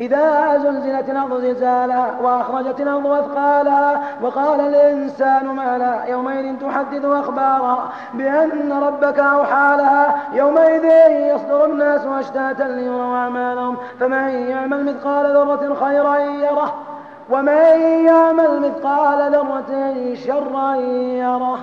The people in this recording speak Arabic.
إذا زلزلت الأرض زلزالها وأخرجت الأرض أثقالها وقال الإنسان ما لا يومئذ تحدث أخبارها بأن ربك أوحى لها يومئذ يصدر الناس أشتاتا ليروا أعمالهم فمن يعمل مثقال ذرة خيرا يره ومن يعمل مثقال ذرة شرا يره